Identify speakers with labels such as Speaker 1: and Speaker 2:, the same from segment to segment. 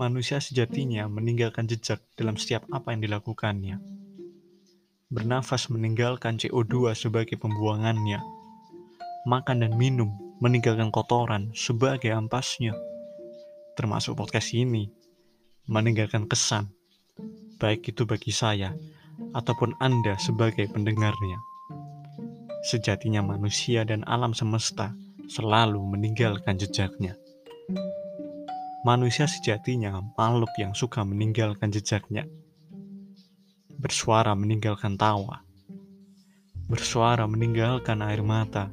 Speaker 1: Manusia sejatinya meninggalkan jejak dalam setiap apa yang dilakukannya. Bernafas meninggalkan CO2 sebagai pembuangannya. Makan dan minum meninggalkan kotoran sebagai ampasnya. Termasuk podcast ini, meninggalkan kesan, baik itu bagi saya ataupun Anda sebagai pendengarnya. Sejatinya manusia dan alam semesta selalu meninggalkan jejaknya. Manusia sejatinya makhluk yang suka meninggalkan jejaknya. Bersuara meninggalkan tawa. Bersuara meninggalkan air mata.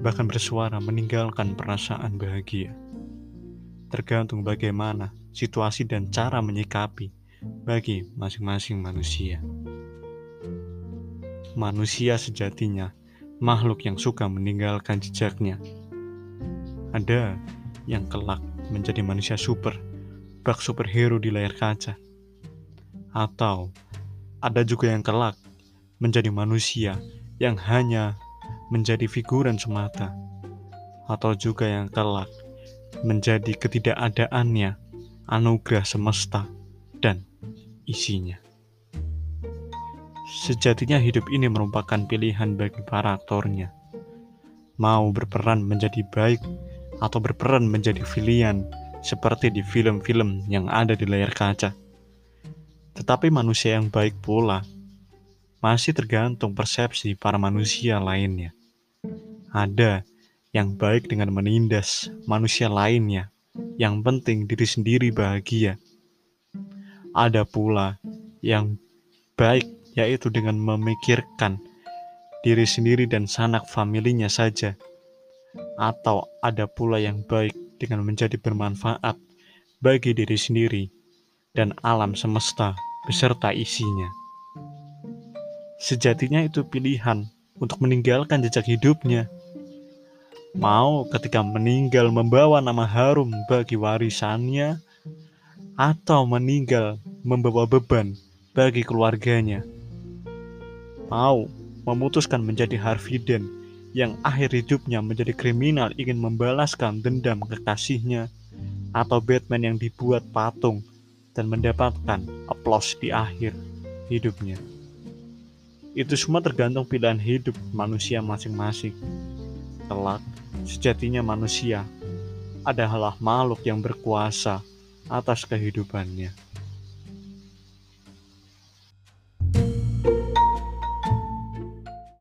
Speaker 1: Bahkan bersuara meninggalkan perasaan bahagia. Tergantung bagaimana situasi dan cara menyikapi bagi masing-masing manusia. Manusia sejatinya makhluk yang suka meninggalkan jejaknya. Ada yang kelak menjadi manusia super, bak superhero di layar kaca. Atau ada juga yang kelak menjadi manusia yang hanya menjadi figuran semata. Atau juga yang kelak menjadi ketidakadaannya anugerah semesta dan isinya. Sejatinya hidup ini merupakan pilihan bagi para aktornya. Mau berperan menjadi baik atau berperan menjadi pilihan seperti di film-film yang ada di layar kaca. Tetapi manusia yang baik pula masih tergantung persepsi para manusia lainnya. Ada yang baik dengan menindas manusia lainnya, yang penting diri sendiri bahagia. Ada pula yang baik yaitu dengan memikirkan diri sendiri dan sanak familinya saja atau ada pula yang baik dengan menjadi bermanfaat bagi diri sendiri dan alam semesta beserta isinya. Sejatinya itu pilihan untuk meninggalkan jejak hidupnya. Mau ketika meninggal membawa nama harum bagi warisannya, atau meninggal membawa beban bagi keluarganya. Mau memutuskan menjadi Harvey Dent yang akhir hidupnya menjadi kriminal ingin membalaskan dendam kekasihnya, atau Batman yang dibuat patung dan mendapatkan aplaus di akhir hidupnya. Itu semua tergantung pilihan hidup manusia masing-masing. Kelak, sejatinya manusia adalah makhluk yang berkuasa atas kehidupannya.